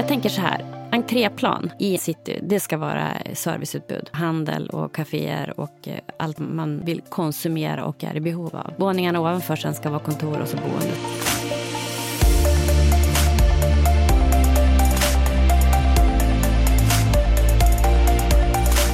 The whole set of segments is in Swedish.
Jag tänker så här, entréplan i city, det ska vara serviceutbud. Handel och kaféer och eh, allt man vill konsumera och är i behov av. Våningarna ovanför sen ska vara kontor och så boende.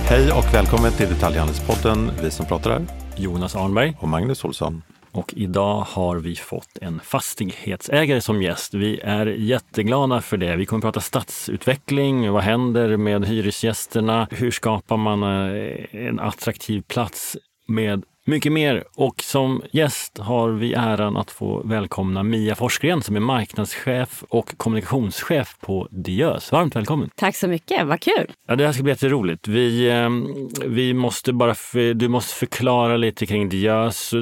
Hej och välkommen till Detaljhandelspodden. Vi som pratar här Jonas Arnberg. och Magnus Olsson. Och idag har vi fått en fastighetsägare som gäst. Vi är jätteglada för det. Vi kommer att prata stadsutveckling. Vad händer med hyresgästerna? Hur skapar man eh, en attraktiv plats med mycket mer. Och som gäst har vi äran att få välkomna Mia Forsgren som är marknadschef och kommunikationschef på Diös. Varmt välkommen! Tack så mycket, vad kul! Ja, det här ska bli jätteroligt. Vi, eh, vi måste bara för, du måste förklara lite kring Diös.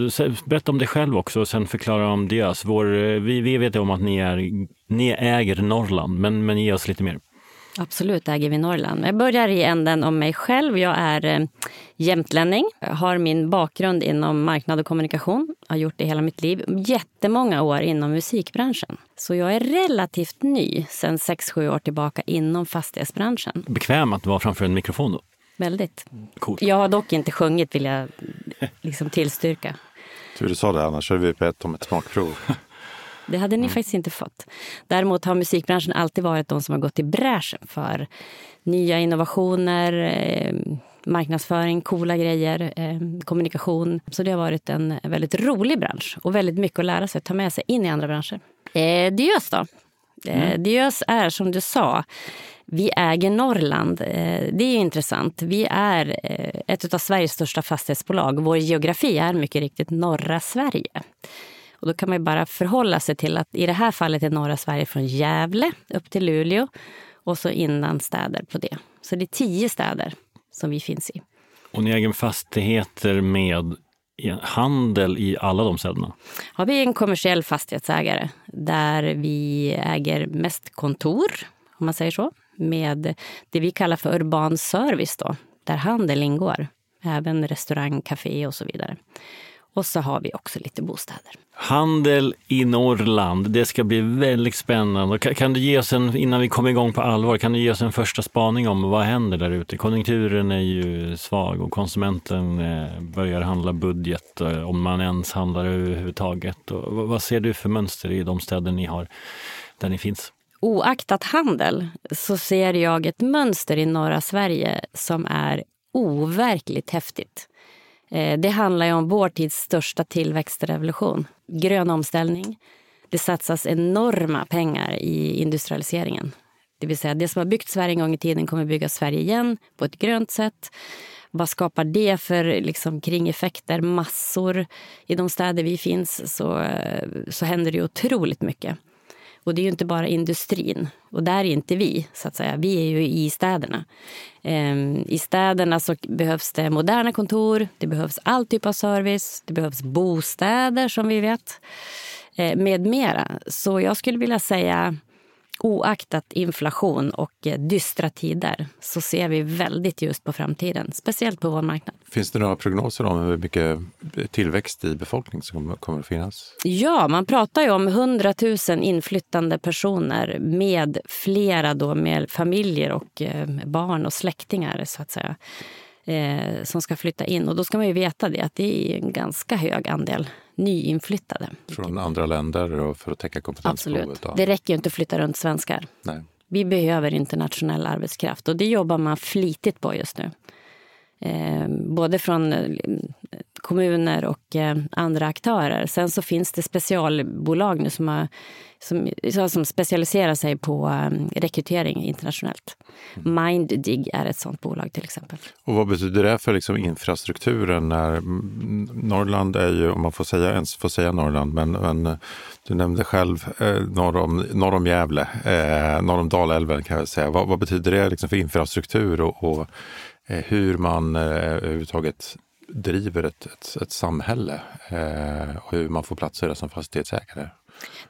Berätta om dig själv också och sen förklara om Diös. Vår, eh, vi, vi vet om att ni, är, ni äger Norrland, men, men ge oss lite mer. Absolut äger vi Norrland. Jag börjar i änden om mig själv. Jag är eh, jämtlänning, har min bakgrund inom marknad och kommunikation. Har gjort det hela mitt liv. Jättemånga år inom musikbranschen. Så jag är relativt ny sen 6-7 år tillbaka inom fastighetsbranschen. Bekväm att vara framför en mikrofon då? Väldigt. Coolt. Jag har dock inte sjungit vill jag liksom tillstyrka. Tur du sa det, annars hade vi bett om ett smakprov. Det hade ni faktiskt inte fått. Däremot har musikbranschen alltid varit de som har gått i bräschen för nya innovationer, eh, marknadsföring, coola grejer, eh, kommunikation. Så det har varit en väldigt rolig bransch och väldigt mycket att lära sig, ta med sig in i andra branscher. Eh, Diös då? Eh, Diös är som du sa, vi äger Norrland. Eh, det är intressant. Vi är eh, ett av Sveriges största fastighetsbolag. Vår geografi är mycket riktigt norra Sverige. Och då kan man bara förhålla sig till att i det här fallet är norra Sverige från Gävle upp till Luleå och så inlandsstäder på det. Så det är tio städer som vi finns i. Och ni äger fastigheter med handel i alla de städerna? Har vi en kommersiell fastighetsägare där vi äger mest kontor, om man säger så, med det vi kallar för urban service då, där handel ingår. Även restaurang, café och så vidare. Och så har vi också lite bostäder. Handel i Norrland, det ska bli väldigt spännande. Kan, kan, du ge oss en, innan vi kommer igång på allvar, kan du ge oss en första spaning om vad händer där ute? Konjunkturen är ju svag och konsumenten eh, börjar handla budget, eh, om man ens handlar överhuvudtaget. Och vad ser du för mönster i de städer ni har, där ni finns? Oaktat handel så ser jag ett mönster i norra Sverige som är overkligt häftigt. Eh, det handlar om vår tids största tillväxtrevolution. Grön omställning. Det satsas enorma pengar i industrialiseringen. Det vill säga, det som har byggt Sverige en gång i tiden kommer bygga Sverige igen på ett grönt sätt. Vad skapar det för liksom, kringeffekter? Massor. I de städer vi finns så, eh, så händer det otroligt mycket. Och det är ju inte bara industrin. Och där är inte vi, så att säga. Vi är ju i städerna. Ehm, I städerna så behövs det moderna kontor, det behövs all typ av service, det behövs bostäder som vi vet, eh, med mera. Så jag skulle vilja säga oaktat inflation och eh, dystra tider så ser vi väldigt ljust på framtiden, speciellt på vår marknad. Finns det några prognoser om hur mycket tillväxt i befolkning som kommer att finnas? Ja, man pratar ju om 100 000 inflyttande personer med flera då med familjer och eh, barn och släktingar så att säga eh, som ska flytta in. Och då ska man ju veta det att det är en ganska hög andel nyinflyttade. Från andra länder och för att täcka kompetensbehovet? Absolut. Det räcker ju inte att flytta runt svenskar. Nej. Vi behöver internationell arbetskraft och det jobbar man flitigt på just nu. Eh, både från kommuner och eh, andra aktörer. Sen så finns det specialbolag nu som, har, som, som specialiserar sig på um, rekrytering internationellt. Mm. Minddig är ett sånt bolag till exempel. Och vad betyder det för liksom infrastrukturen? När Norrland är ju, om man får säga, ens får säga Norrland, men, men du nämnde själv eh, norr, om, norr om Gävle, eh, norr om Dalälven kan jag säga. Vad, vad betyder det liksom för infrastruktur och, och eh, hur man eh, överhuvudtaget driver ett, ett, ett samhälle eh, och hur man får plats i det som fastighetsägare.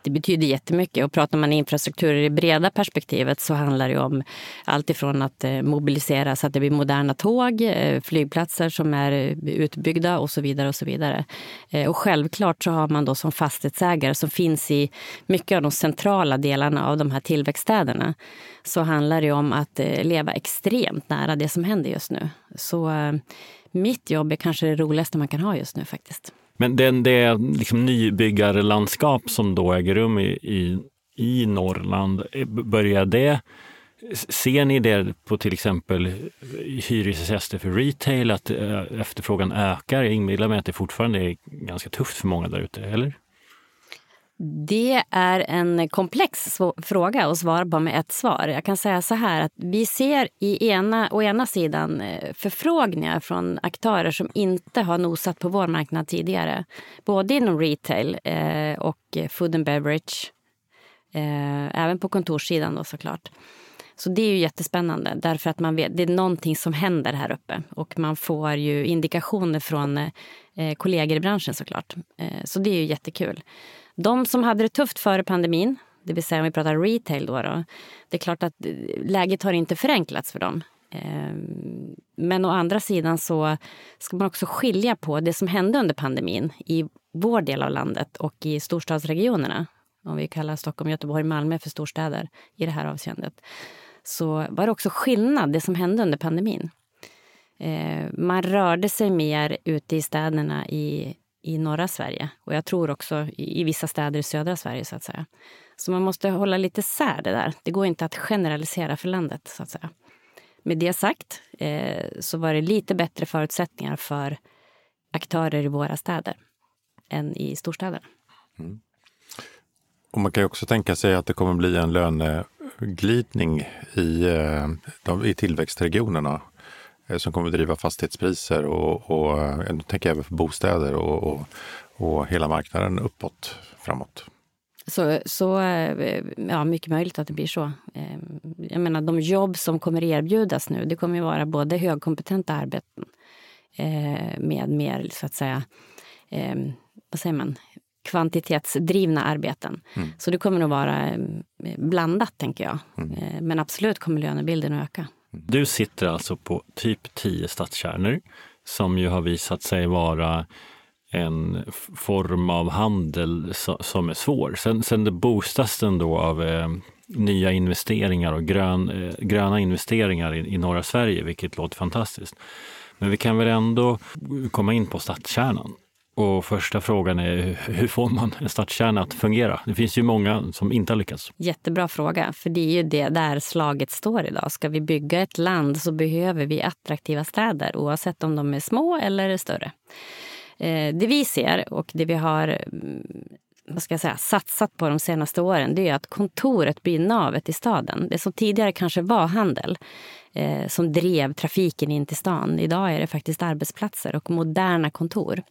Det betyder jättemycket och pratar man infrastruktur i det breda perspektivet så handlar det om allt ifrån att eh, mobilisera så att det blir moderna tåg, eh, flygplatser som är utbyggda och så vidare. Och så vidare. Eh, och självklart så har man då som fastighetsägare som finns i mycket av de centrala delarna av de här tillväxtstäderna så handlar det om att leva extremt nära det som händer just nu. Så mitt jobb är kanske det roligaste man kan ha just nu faktiskt. Men det, det liksom nybyggarlandskap som då äger rum i, i, i Norrland, börjar det Ser ni det på till exempel hyresgäster för retail, att eh, efterfrågan ökar? Jag inbillar mig att det fortfarande är ganska tufft för många där ute, eller? Det är en komplex fråga att svara på med ett svar. Jag kan säga så här att vi ser i ena, å ena sidan eh, förfrågningar från aktörer som inte har nosat på vår marknad tidigare. Både inom retail eh, och food and beverage. Eh, även på kontorssidan då såklart. Så det är ju jättespännande därför att man vet, det är någonting som händer här uppe och man får ju indikationer från eh, kollegor i branschen såklart. Eh, så det är ju jättekul. De som hade det tufft före pandemin, det vill säga om vi pratar retail då, då det är klart att eh, läget har inte förenklats för dem. Ehm, men å andra sidan så ska man också skilja på det som hände under pandemin i vår del av landet och i storstadsregionerna. Om vi kallar Stockholm, Göteborg, Malmö för storstäder i det här avseendet. Så var det också skillnad, det som hände under pandemin. Ehm, man rörde sig mer ute i städerna i i norra Sverige och jag tror också i, vissa städer i södra Sverige. så att säga. Så man måste hålla lite sär det där. Det går inte att generalisera för landet. så att säga. Med det sagt eh, så var det lite bättre förutsättningar för aktörer i våra städer än i storstäderna. Mm. Och man kan ju också tänka sig att det kommer bli en löneglidning i, eh, de, i tillväxtregionerna som kommer att driva fastighetspriser och, och eh, jag tänker även för bostäder och, och, och hela marknaden uppåt framåt. Så, så eh, ja, mycket möjligt att det blir så. Jag menar, de jobb som kommer erbjudas nu, det kommer ju vara både högkompetenta arbeten med mer, så att säga, vad säger man, kvantitetsdrivna arbeten. Mm. Så det kommer nog vara blandat, tänker jag. Mm. Men absolut kommer lönebilden att öka. Du sitter alltså på typ 10 stadskärnor som ju har visat sig vara en form av handel som är svår. Sen, sen det boostas den då av eh, nya investeringar och grön, eh, gröna investeringar i, i norra Sverige, vilket låter fantastiskt. Men vi kan väl ändå komma in på stadskärnan. Och första frågan är hur får man en stadskärna att fungera? Det finns ju många som inte har lyckats. Jättebra fråga, för det är ju det där slaget står idag. Ska vi bygga ett land så behöver vi attraktiva städer oavsett om de är små eller större. Eh, det vi ser och det vi har mm, vad ska jag säga, satsat på de senaste åren det är att kontoret blir navet i staden. Det som tidigare kanske var handel eh, som drev trafiken in till stan. Idag är det faktiskt arbetsplatser och moderna kontor.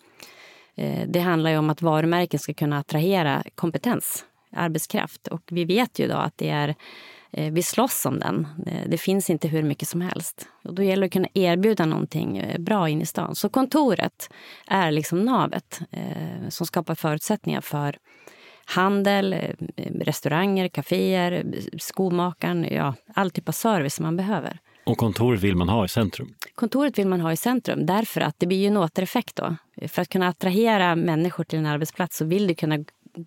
Eh, det handlar ju om att varumärken ska kunna attrahera kompetens, arbetskraft. Och vi vet ju då att det är, eh, vi slåss om den. Eh, det finns inte hur mycket som helst. Och då gäller det att kunna erbjuda någonting bra in i stan. Så kontoret är liksom navet som skapar förutsättningar för handel, restauranger, kaféer, skomakaren, ja, all typ av service man behöver. Och kontoret vill man ha i centrum? Kontoret vill man ha i centrum därför att det blir ju en återeffekt då. För att kunna attrahera människor till en arbetsplats så vill du kunna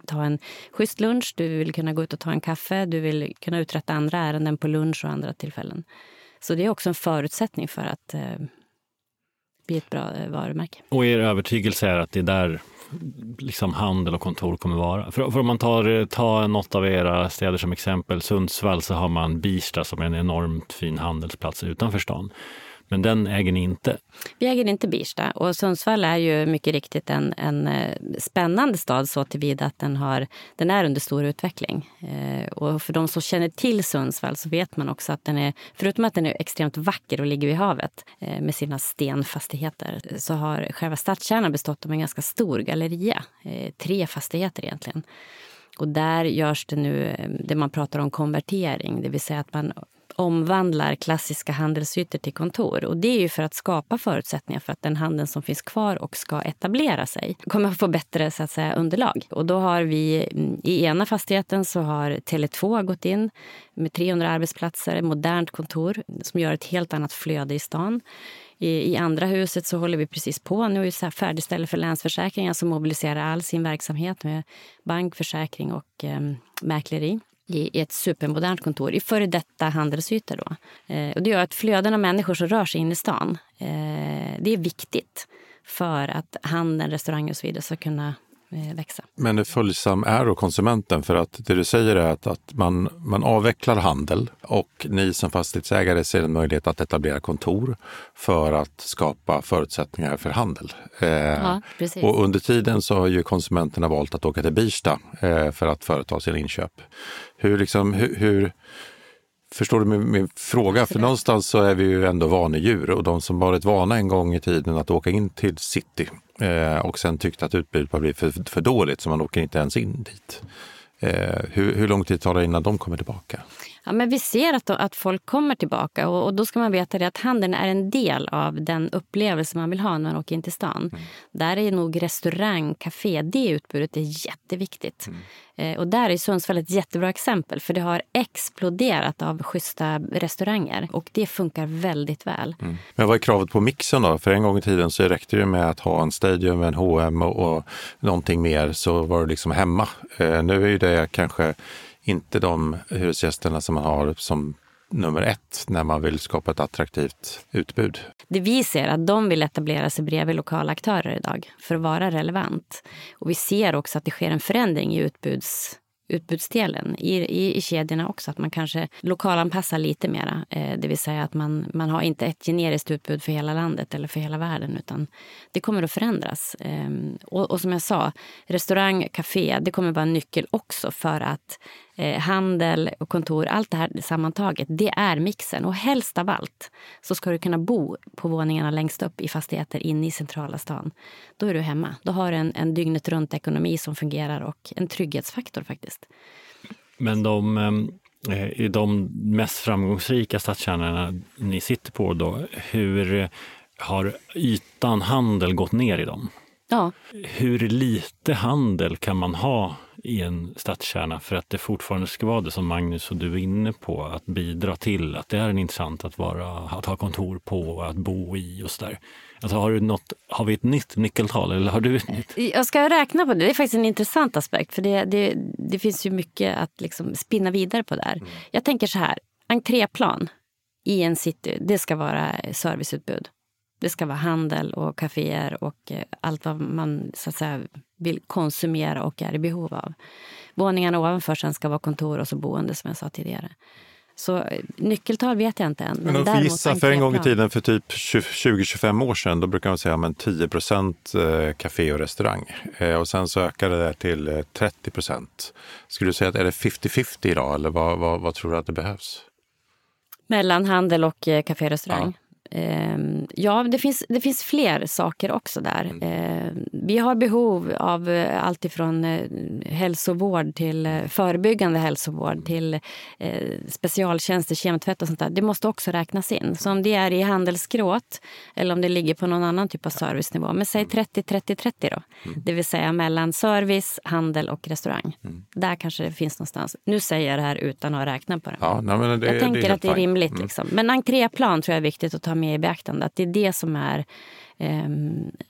ta en schysst lunch, du vill kunna gå ut och ta en kaffe, du vill kunna uträtta andra ärenden på lunch och andra tillfällen. Så det är också en förutsättning för att eh, bli ett bra eh, varumärke. Och er övertygelse är att det är där liksom handel och kontor kommer vara? För, för om man tar, tar något av era städer som exempel, Sundsvall, så har man Birsta som är en enormt fin handelsplats utanför stan. Men den äger ni inte? Vi äger inte Birsta. Och Sundsvall är ju mycket riktigt en, en eh, spännande stad så tillvida att den, har, den är under stor utveckling. Eh, och för de som känner till Sundsvall så vet man också att den är, förutom att den är extremt vacker och ligger vid havet eh, med sina stenfastigheter, så har själva stadskärnan bestått av en ganska stor galleria. Tre fastigheter egentligen. Och där görs det nu det man pratar om konvertering, det vill säga att man omvandlar klassiska handelsytor till kontor. Och Det är ju för att skapa förutsättningar för att den handeln som finns kvar och ska etablera sig kommer att få bättre så att säga, underlag. Och då har vi mm, i ena fastigheten så har Tele2 gått in med 300 arbetsplatser, modernt kontor som gör ett helt annat flöde i stan. I, I, andra huset så håller vi precis på nu är färdigställer för Länsförsäkringar som mobiliserar all sin verksamhet med bank, försäkring och eh, mäkleri i ett supermodernt kontor i före detta handelsytor. Då. Eh, och det gör att flöden av människor som rör sig in i stan, eh, det är viktigt för att handeln, restauranger och så vidare ska kunna Eh, växa. Men hur följsam är då konsumenten? För att det du säger är att, att man, man avvecklar handel och ni som fastighetsägare ser en möjlighet att etablera kontor för att skapa förutsättningar för handel. Eh, ja, och under tiden så har ju konsumenterna valt att åka till Birsta eh, för att företa sina inköp. Hur, liksom, hur, hur Förstår du min, min fråga? För någonstans så är vi ju ändå vanedjur och de som varit vana en gång i tiden att åka in till city eh, och sen tyckte att utbudet har blivit för, för dåligt så man åker inte ens in dit. Eh, hur, hur lång tid tar det innan de kommer tillbaka? Ja, men vi ser att, att folk kommer tillbaka och, och, då ska man veta det att handeln är en del av den upplevelse man vill ha när man åker in till stan. Mm. Där är nog restaurang, café, det utbudet är jätteviktigt. Mm. Eh, och där är Sundsvall ett jättebra exempel för det har exploderat av schyssta restauranger och det funkar väldigt väl. Mm. Men vad är kravet på mixen då? För en gång i tiden så räckte det med att ha en Stadium, en H&M och, och någonting mer så var det liksom hemma. Eh, nu är det kanske inte de hyresgästerna som man har som nummer ett när man vill skapa ett attraktivt utbud. Det vi ser att de vill etablera sig bredvid lokala aktörer idag för att vara relevant. Och vi ser också att det sker en förändring i utbuds utbudsdelen i, i, i kedjorna också. Att man kanske lokalanpassar lite mera. Eh, det vill säga att man, man har inte ett generiskt utbud för hela landet eller för hela världen utan det kommer att förändras. Eh, och, och, som jag sa, restaurang, café, det kommer vara en nyckel också för att eh, handel och kontor, allt det här sammantaget, det är mixen. Och helst av allt så ska du kunna bo på våningarna längst upp i fastigheter inne i centrala stan. Då är du hemma. Då har du en, en dygnet runt ekonomi som fungerar och en trygghetsfaktor faktiskt. Men de, eh, i de mest framgångsrika stadskärnorna ni sitter på, då, hur har ytan handel gått ner i dem? Ja. Hur lite handel kan man ha i en stadskärna för att det fortfarande ska vara det som Magnus och du är inne på, att bidra till att det är intressant att, vara, att ha kontor på, att bo i och sådär. Alltså har, du något, har vi ett nytt nyckeltal eller har du ett nytt? Jag ska räkna på det. Det är faktiskt en intressant aspekt för det, det, det finns ju mycket att liksom spinna vidare på där. Mm. Jag tänker så här, entréplan i en city, det ska vara serviceutbud. Det ska vara handel och kaféer och eh, allt vad man så att säga, vill konsumera och är i behov av. Våningarna ovanför sen ska vara kontor och så boende som jag sa tidigare. Så eh, nyckeltal vet jag inte än. Men, men om gissa, för en gång i tiden för typ 20-25 år sedan, då brukar man säga men 10 procent eh, café och restaurang. Och sen så ökade det till 30 procent. Skulle du säga att är det 50-50 idag eller vad, vad, vad, tror du att det behövs? Mellan handel och café och restaurang? Ja. Ehm, ja, det finns, det finns fler saker också där. Mm. Ehm, vi har behov av eh, allt ifrån eh, hälsovård till eh, förebyggande hälsovård mm. till specialtjänster, kemtvätt och sånt där. Det måste också räknas in. Så om det är i handelsgråt eller om det ligger på någon annan typ av servicenivå. Men säg 30-30-30 mm. då. Det vill säga mellan service, handel och restaurang. Där kanske det finns någonstans. Nu säger jag det här utan att räkna på det. Ja, nej, det jag tänker det att det är rimligt. Liksom. Men entréplan tror jag är viktigt att ta med i beaktande. Att det är det som är eh,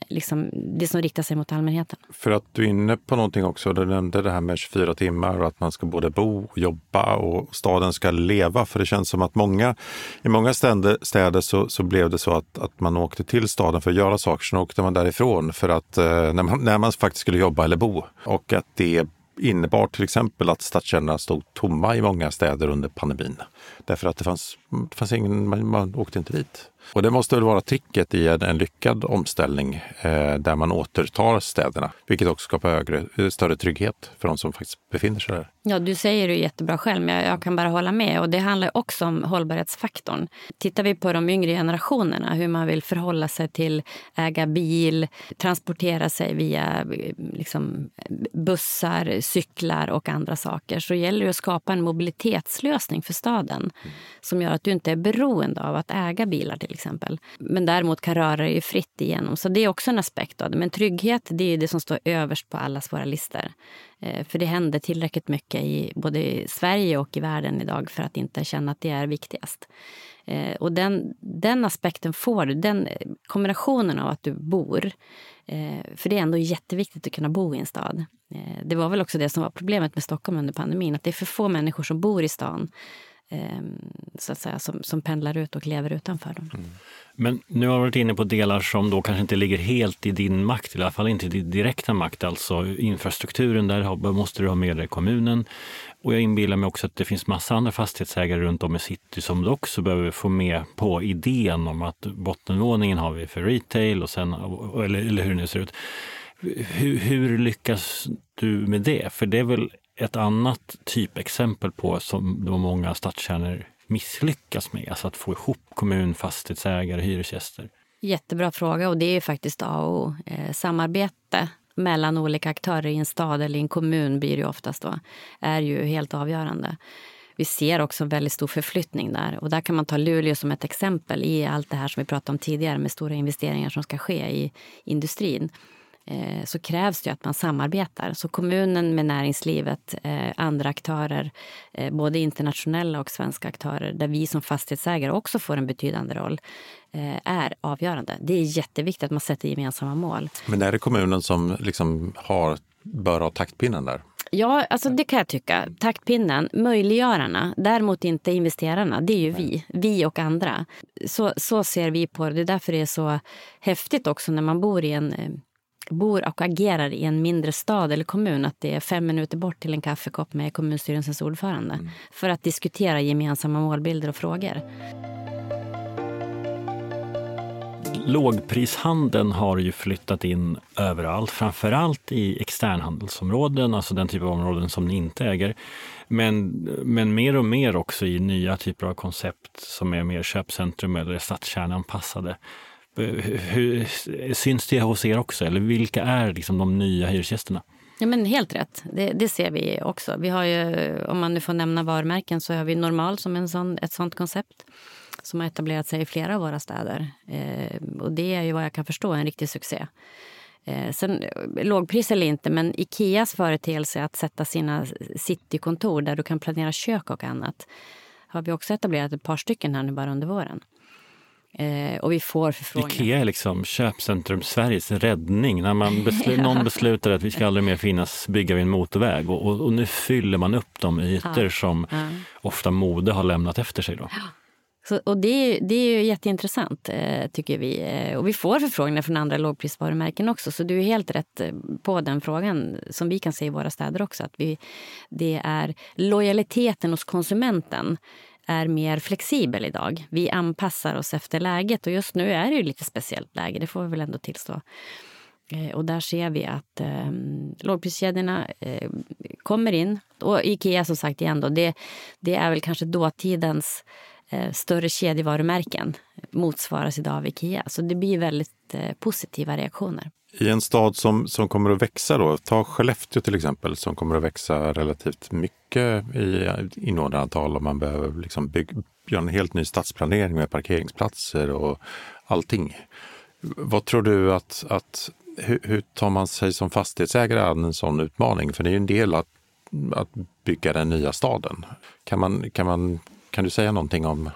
liksom det som riktar sig mot allmänheten. För att du är inne på någonting också, du nämnde det här med 24 timmar och att man ska både bo och jobba och staden ska leva. För det känns som att många, i många städer, städer så, så blev det så att, att man åkte till staden för att göra saker, sen åkte man därifrån för att, eh, när, man, när man faktiskt skulle jobba eller bo. Och att det innebar till exempel att stadskärnorna stod tomma i många städer under pandemin. Därför att det fanns, det fanns ingen, man, man åkte inte dit. Och det måste väl vara tricket i en, en lyckad omställning eh, där man återtar städerna, vilket också skapar högre, eh, större trygghet för de som faktiskt befinner sig där. Ja, du säger det jättebra själv, men jag, jag kan bara hålla med. Och Det handlar också om hållbarhetsfaktorn. Tittar vi på de yngre generationerna, hur man vill förhålla sig till äga bil, transportera sig via liksom, bussar, cyklar och andra saker, så gäller det att skapa en mobilitetslösning för staden som gör att du inte är beroende av att äga bilar till exempel. Men däremot kan röra dig fritt igenom. Så det är också en aspekt av det. Men trygghet, det är det som står överst på allas våra listor. Eh, för det händer tillräckligt mycket i både i Sverige och i världen idag för att inte känna att det är viktigast. Eh, och den, den aspekten får du, den kombinationen av att du bor eh, för det är ändå jätteviktigt att kunna bo i en stad. Det var väl också det som var problemet med Stockholm under pandemin, att det är för få människor som bor i stan Ehm, så att säga, som, som pendlar ut och lever utanför dem. Mm. Men nu har du varit inne på delar som då kanske inte ligger helt i din makt, i alla fall inte i din direkta makt, alltså infrastrukturen, där måste du ha med dig kommunen. Och jag inbillar mig också att det finns massa andra fastighetsägare runt om i city som du också behöver få med på idén om att bottenvåningen har vi för retail och sen, eller, eller hur det nu ser ut. Hur, hur lyckas du med det? För det är väl ett annat typexempel på som då många stadskärnor misslyckas med? Alltså att få ihop kommun, fastighetsägare, hyresgäster? Jättebra fråga och det är faktiskt A och O. Eh, samarbete mellan olika aktörer i en stad eller i en kommun blir det oftast då, är ju helt avgörande. Vi ser också en väldigt stor förflyttning där. Och där kan man ta Luleå som ett exempel i allt det här som vi pratade om tidigare med stora investeringar som ska ske i industrin. Eh, så krävs det att man samarbetar. Så kommunen med näringslivet, eh, andra aktörer, eh, både internationella och svenska aktörer där vi som fastighetsägare också får en betydande roll, är avgörande. Det är jätteviktigt att man sätter gemensamma mål. Men är det kommunen som liksom har, bör ha taktpinnen där? Ja, alltså det kan jag tycka. Taktpinnen, möjliggörarna, däremot inte investerarna. Det är ju vi, vi och andra. Så, så ser vi på det. Det är därför det är så häftigt också när man bor i en bor och agerar i en mindre stad eller kommun att det är fem minuter bort till en kaffekopp med kommunstyrelsens ordförande mm. för att diskutera gemensamma målbilder och frågor. Lågprishandeln har ju flyttat in överallt, framförallt i externhandelsområden, alltså den typ av områden som ni inte äger. Men, men mer och mer också i nya typer av koncept som är mer köpcentrum eller stadskärnanpassade. Hur, syns det hos er också? Eller vilka är liksom de nya hyresgästerna? Ja, men helt rätt. Det, det, ser vi också. Vi har ju, om man nu får nämna varumärken så har vi Normal som en sån, ett sånt koncept som har etablerat sig i flera av våra städer. Eh, och det är ju vad jag kan förstå en riktig succé. Eh, sen, lågpris eller inte, men Ikeas företeelse att sätta sina citykontor där du kan planera kök och annat har vi också etablerat ett par stycken här nu bara under våren. Eh, och vi får förfrågningar. Ikea är liksom köpcentrum Sveriges räddning. När man beslu ja. någon beslutar att vi ska aldrig mer finnas, bygga vid en motorväg och, och, och nu fyller man upp de ytor ja. som ja. ofta mode har lämnat efter sig. Då. Så, och det, är, det är ju jätteintressant, eh, tycker vi. Eh, och vi får förfrågningar från andra lågprisvarumärken också. Så du är helt rätt eh, på den frågan, som vi kan se i våra städer också. Att vi, det är lojaliteten hos konsumenten är mer flexibel idag. Vi anpassar oss efter läget och just nu är det ju lite speciellt läge, det får vi väl ändå tillstå. Eh, och där ser vi att eh, lågpriskedjorna eh, kommer in. Och Ikea som sagt igen då, det, det är väl kanske dåtidens eh, Eh, större kedjevarumärken motsvaras idag av Ikea. Så det blir väldigt eh, positiva reaktioner. I en stad som, som kommer att växa då, ta Skellefteå till exempel, som kommer att växa relativt mycket i invånarantal och man behöver liksom bygga, göra en helt ny stadsplanering med parkeringsplatser och allting. Vad tror du att, att hur, hur tar man sig som fastighetsägare an en sån utmaning? För det är ju en del att, att bygga den nya staden. Kan, man, kan, man, kan du säga någonting om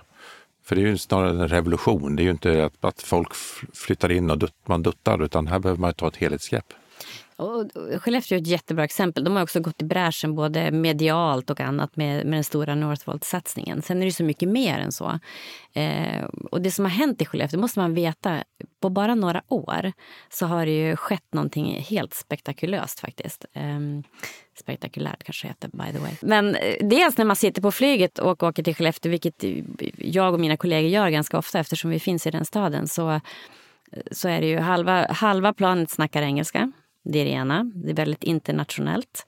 för det är ju snarare en revolution. Det är ju inte att, att folk flyttar in och dutt, man duttar, utan här behöver man ta ett helhetsgrepp. Och Skellefteå är ett jättebra exempel. De har också gått i bräschen både medialt och annat med, med den stora Northvolt-satsningen. Sen är det så mycket mer än så. Eh, och det som har hänt i Skellefteå måste man veta. På bara några år så har det ju skett någonting helt spektakulöst faktiskt. Eh, spektakulärt kanske heter by the way. Men eh, dels när man sitter på flyget och åker till Skellefteå, vilket jag och mina kollegor gör ganska ofta eftersom vi finns i den staden, så så är det ju halva, halva planet snackar engelska. Det är det ena. Det är väldigt internationellt.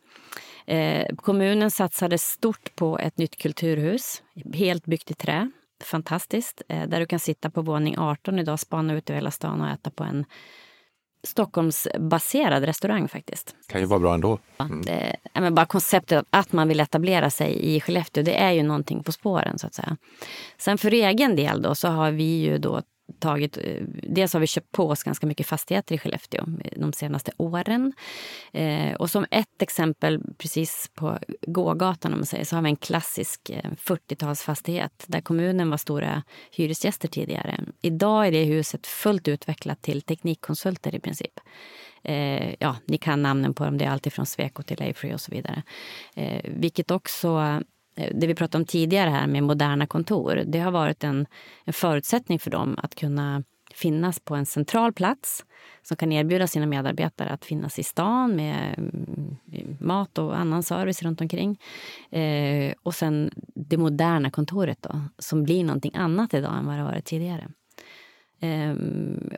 Eh, kommunen satsade stort på ett nytt kulturhus, helt byggt i trä. Fantastiskt. Eh, där du kan sitta på våning 18 idag, spana ut över hela stan och äta på en Stockholmsbaserad restaurang faktiskt. Kan ju vara bra ändå. Mm. Det, men bara konceptet att man vill etablera sig i Skellefteå, det är ju någonting på spåren så att säga. Sen för egen del då så har vi ju då tagit... Eh, dels har vi köpt på oss ganska mycket fastigheter i Skellefteå de senaste åren. Eh, och som ett exempel, precis på gågatan om man säger, så har vi en klassisk eh, 40-talsfastighet där kommunen var stora hyresgäster tidigare. Idag är det huset fullt utvecklat till teknikkonsulter i princip. Eh, ja, ni kan namnen på dem, det är alltifrån Sweco till Afry och så vidare. Eh, vilket också Eh, det vi pratade om tidigare här med moderna kontor, det har varit en, en förutsättning för dem att kunna finnas på en central plats som kan erbjuda sina medarbetare att finnas i stan med mm, mat och annan service runt omkring. Eh, och sen det moderna kontoret då, som blir någonting annat idag än vad det varit tidigare. Eh,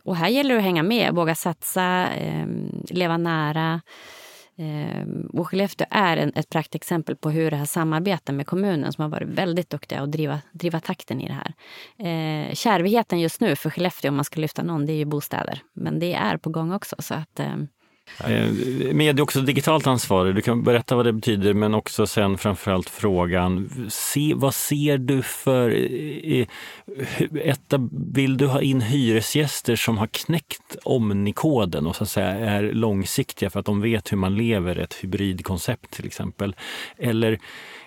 och här gäller det att hänga med, våga satsa, eh, leva nära Eh, Ehm, och Skellefteå är en, ett praktexempel på hur det här samarbetar med kommunen som har varit väldigt duktiga att driva, driva takten i det här. Eh, kärvigheten just nu för Skellefteå, om man ska lyfta någon, det är ju bostäder. Men det är på gång också. Så att, ehm, Eh, media är också digitalt ansvarig, du kan berätta vad det betyder men också sen framförallt frågan, se, vad ser du för... Etta, vill du ha in hyresgäster som har knäckt Omnikoden och så att säga är långsiktiga för att de vet hur man lever ett hybridkoncept till exempel? Eller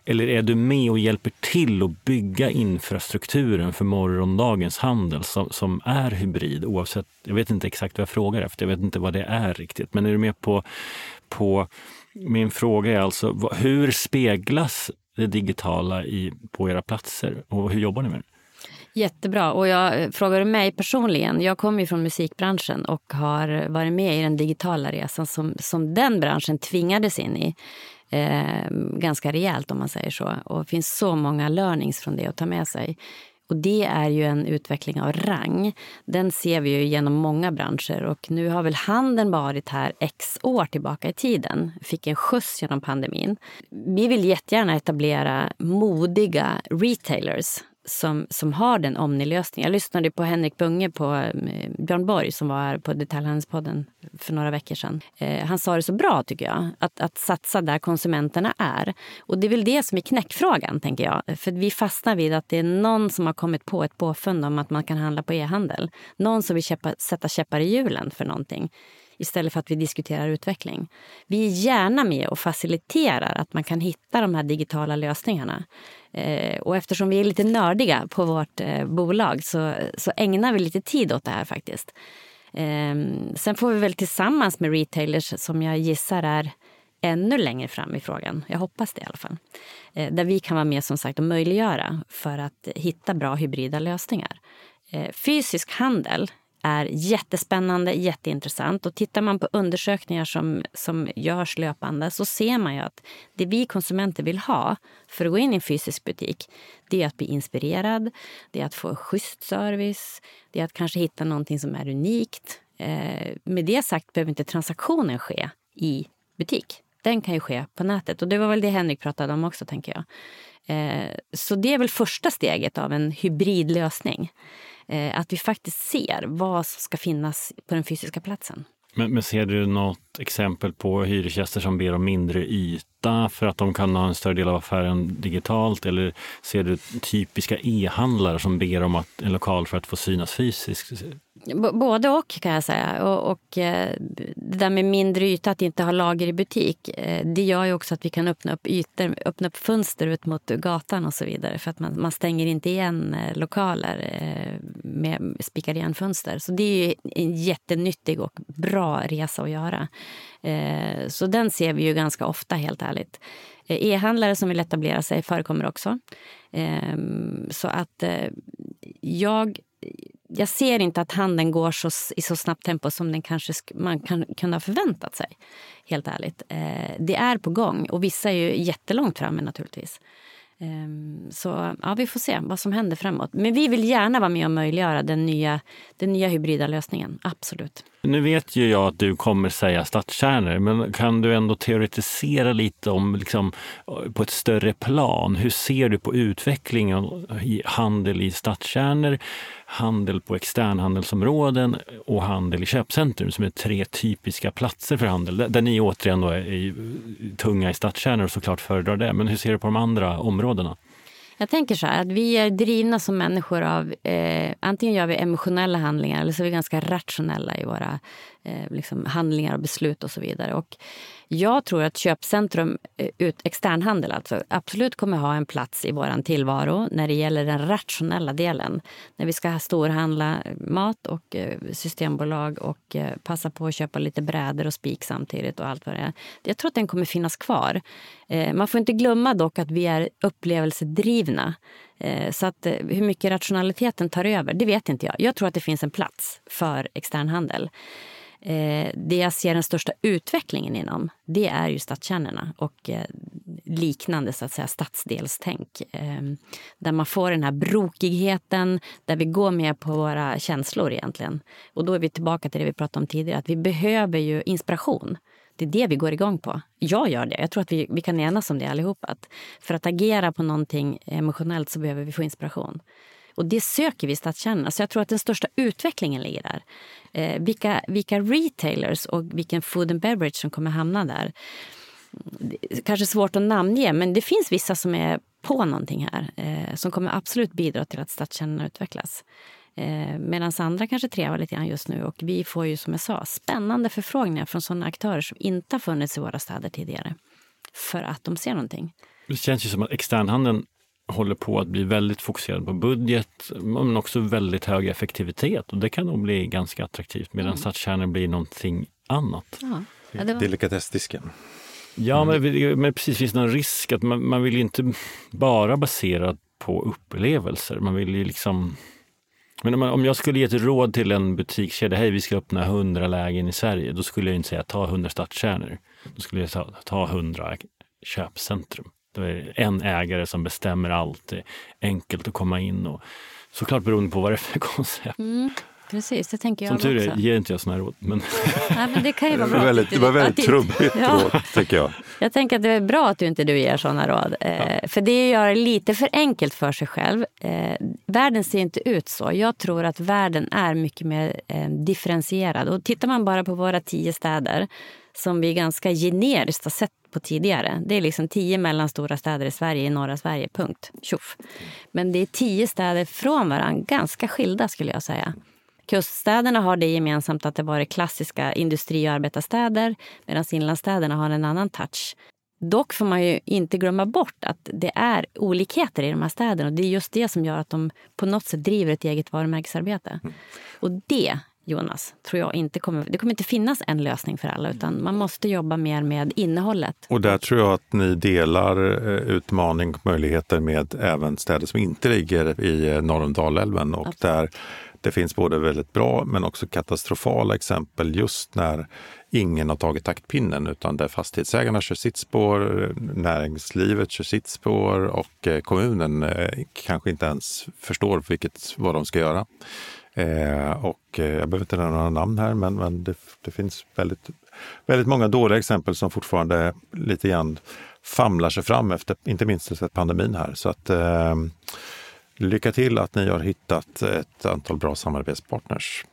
eller är du med och hjälper till att bygga infrastrukturen för morgondagens handel som, som är hybrid oavsett, jag vet inte exakt vad jag frågar efter, jag vet inte vad det är riktigt, men är du med på, på min fråga är alltså hur speglas det digitala i, på era platser och hur jobbar ni med det? Jättebra. Och jag eh, frågar mig personligen. Jag kommer ju från musikbranschen och har varit med i den digitala resan som, som den branschen tvingades in i eh, ganska rejält om man säger så. Och det finns så många learnings från det att ta med sig. Och det är ju en utveckling av rang. Den ser vi ju genom många branscher och nu har väl handeln varit här x år tillbaka i tiden. Fick en skjuts genom pandemin. Vi vill jättegärna etablera modiga retailers som, som har den Omni-lösningen. Jag lyssnade på Henrik Bunge på eh, Björn Borg som var här på Detaljhandelspodden för några veckor sedan. Eh, han sa det så bra, tycker jag, att, att satsa där konsumenterna är. Och det är väl det som är knäckfrågan, tänker jag. För vi fastnar vid att det är någon som har kommit på ett påfund om att man kan handla på e-handel. Någon som vill käppa, sätta käppar i hjulen för någonting istället för att vi diskuterar utveckling. Vi är gärna med och faciliterar att man kan hitta de här digitala lösningarna. Eh, och eftersom vi är lite nördiga på vårt eh, bolag så, så ägnar vi lite tid åt det här faktiskt. Ehm, sen får vi väl tillsammans med retailers som jag gissar är ännu längre fram i frågan. Jag hoppas det i alla fall. Eh, där vi kan vara med som sagt och möjliggöra för att hitta bra hybrida lösningar. Fysisk handel är jättespännande, jätteintressant. Och tittar man på undersökningar som, som görs löpande så ser man ju att det vi konsumenter vill ha för att gå in i en fysisk butik det är att bli inspirerad, det är att få schysst service, det är att kanske hitta någonting som är unikt. Eh, med det sagt behöver inte transaktionen ske i butik. Den kan ju ske på nätet. Och Det var väl det Henrik pratade om också, tänker jag. Eh, så det är väl första steget av en hybridlösning. Eh, att vi faktiskt ser vad som ska finnas på den fysiska platsen. Men, men, ser du något exempel på hyresgäster som ber om mindre yta för att de kan ha en större del av affären digitalt? Eller ser du typiska e-handlare som ber om att, en lokal för att få synas fysiskt? Både och kan jag säga. Och, och eh, det där med mindre yta, att inte ha lager i butik, eh, det gör ju också att vi kan öppna upp ytor, öppna upp fönster ut mot gatan och så vidare. För att man, man stänger inte igen eh, lokaler med spikar igen fönster. Så det är ju en jättenyttig och bra resa att göra. Eh, så den ser vi ju ganska ofta, helt ärligt. Eh, e-handlare som vill etablera sig förekommer också. Ehm, så att eh, jag jag ser inte att handeln går så, i så snabbt tempo som den kanske man kan kunde ha förväntat sig. Helt ärligt. Det är på gång och vissa är ju jättelångt framme naturligtvis. Ehm, så ja, vi får se vad som händer framåt. Men vi vill gärna vara med och möjliggöra den nya, den nya hybrida lösningen. Absolut. Nu vet ju jag att du kommer säga stadskärnor, men kan du ändå teoretisera lite om liksom, på ett större plan? Hur ser du på utvecklingen i handel i stadskärnor, handel på externhandelsområden och handel i köpcentrum som är tre typiska platser för handel. Där ni återigen då är tunga i stadskärnor och såklart föredrar det. Men hur ser du på de andra områdena? Jag tänker så här, att vi är drivna som människor av... Eh, antingen gör vi emotionella handlingar eller så är vi ganska rationella i våra eh, liksom handlingar och beslut och så vidare. Och jag tror att köpcentrum, eh, ut, externhandel alltså, absolut kommer ha en plats i vår tillvaro när det gäller den rationella delen. När vi ska storhandla mat och eh, systembolag och eh, passa på att köpa lite brädor och spik samtidigt och allt vad det är. Jag tror att den kommer finnas kvar. Eh, man får inte glömma dock att vi är upplevelsedrivna. Eh, så att hur mycket rationaliteten tar över, det vet inte jag. Jag tror att det finns en plats för externhandel. Eh, det jag ser den största utvecklingen inom, det är ju stadskärnorna och eh, liknande så att säga stadsdelstänk. Eh, där man får den här brokigheten, där vi går mer på våra känslor egentligen. Och då är vi tillbaka till det vi pratade om tidigare, att vi behöver ju inspiration. Det är det vi går igång på. Jag gör det. Jag tror att vi, vi kan enas om det allihop. Att för att agera på någonting emotionellt så behöver vi få inspiration. Och det söker vi i stadskärnorna. Så alltså, jag tror att den största utvecklingen ligger där. Eh, vilka, vilka retailers och vilken food and beverage som kommer hamna där. Kanske svårt att namnge, men det finns vissa som är på någonting här eh, som kommer absolut bidra till att stadskärnorna utvecklas. Eh, Medan andra kanske trevar lite grann just nu. Och vi får ju som jag sa spännande förfrågningar från sådana aktörer som inte har funnits i våra städer tidigare. För att de ser någonting. Det känns ju som att externhandeln håller på att bli väldigt fokuserad på budget men också väldigt hög effektivitet. Och det kan nog bli ganska attraktivt medan mm. stadskärnor blir någonting annat. Ja. Ja, var... Delikatessdisken. Ja, mm. men, men precis finns någon risk att man, man vill inte bara basera på upplevelser. Man vill ju liksom men om, om jag skulle ge ett råd till en butikskedja, hej vi ska öppna 100 lägen i Sverige, då skulle jag inte säga ta 100 stadskärnor. Då skulle jag ta, ta 100 köpcentrum. Det är en ägare som bestämmer allt. Det är enkelt att komma in och såklart beroende på vad det är för koncept. Mm. Precis, det tänker jag Som tur är ger inte jag såna råd. Men... Nej, men det kan ju vara bra. Det var väldigt, det var väldigt trubbigt ja. råd, tycker jag. Jag tänker att det är bra att du inte du ger såna råd. Eh, ja. För det gör det lite för enkelt för sig själv. Eh, världen ser inte ut så. Jag tror att världen är mycket mer eh, differentierad. Och tittar man bara på våra tio städer som vi ganska generiskt har sett på tidigare. Det är liksom tio mellanstora städer i Sverige, i norra Sverige, punkt. Tjoff. Men det är tio städer från varandra, ganska skilda skulle jag säga. Kuststäderna har det gemensamt att det varit klassiska industri och arbetarstäder medan inlandsstäderna har en annan touch. Dock får man ju inte glömma bort att det är olikheter i de här städerna. och Det är just det som gör att de på något sätt driver ett eget varumärkesarbete. Mm. Och det Jonas, tror jag inte kommer... Det kommer inte finnas en lösning för alla, utan man måste jobba mer med innehållet. Och där tror jag att ni delar eh, utmaning och möjligheter med även städer som inte ligger i eh, norr om Dalälven och Absolut. där det finns både väldigt bra men också katastrofala exempel just när ingen har tagit taktpinnen utan där fastighetsägarna kör sitt spår, näringslivet kör sitt spår och eh, kommunen kanske inte ens förstår vilket, vad de ska göra. Eh, och eh, jag behöver inte nämna några namn här, men, men det, det, finns väldigt, väldigt många dåliga exempel som fortfarande lite grann famlar sig fram efter, inte minst efter pandemin här. Så att eh, lycka till att ni har hittat ett antal bra samarbetspartners.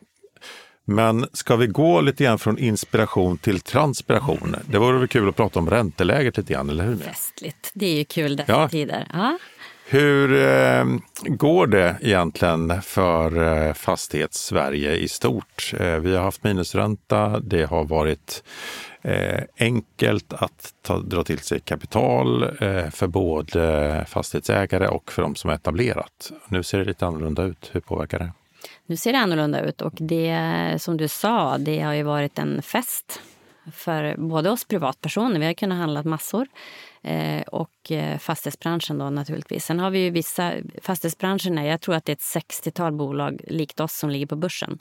Men ska vi gå lite grann från inspiration till transpiration? Det vore väl kul att prata om ränteläget lite grann, eller hur? Festligt. Det är ju kul dessa ja. tider. Ja. Hur eh, går det egentligen för eh, fastighets-Sverige i stort? Eh, vi har haft minusränta. Det har varit eh, enkelt att ta, dra till sig kapital eh, för både fastighetsägare och för de som är etablerat. Nu ser det lite annorlunda ut. Hur påverkar det? Nu ser det annorlunda ut och det som du sa, det har ju varit en fest för både oss privatpersoner, vi har kunnat handla massor, Eh, och eh, fastighetsbranschen då naturligtvis. Sen har vi ju vissa, fastighetsbranschen, är, jag tror att det är ett 60-tal bolag likt oss som ligger på börsen.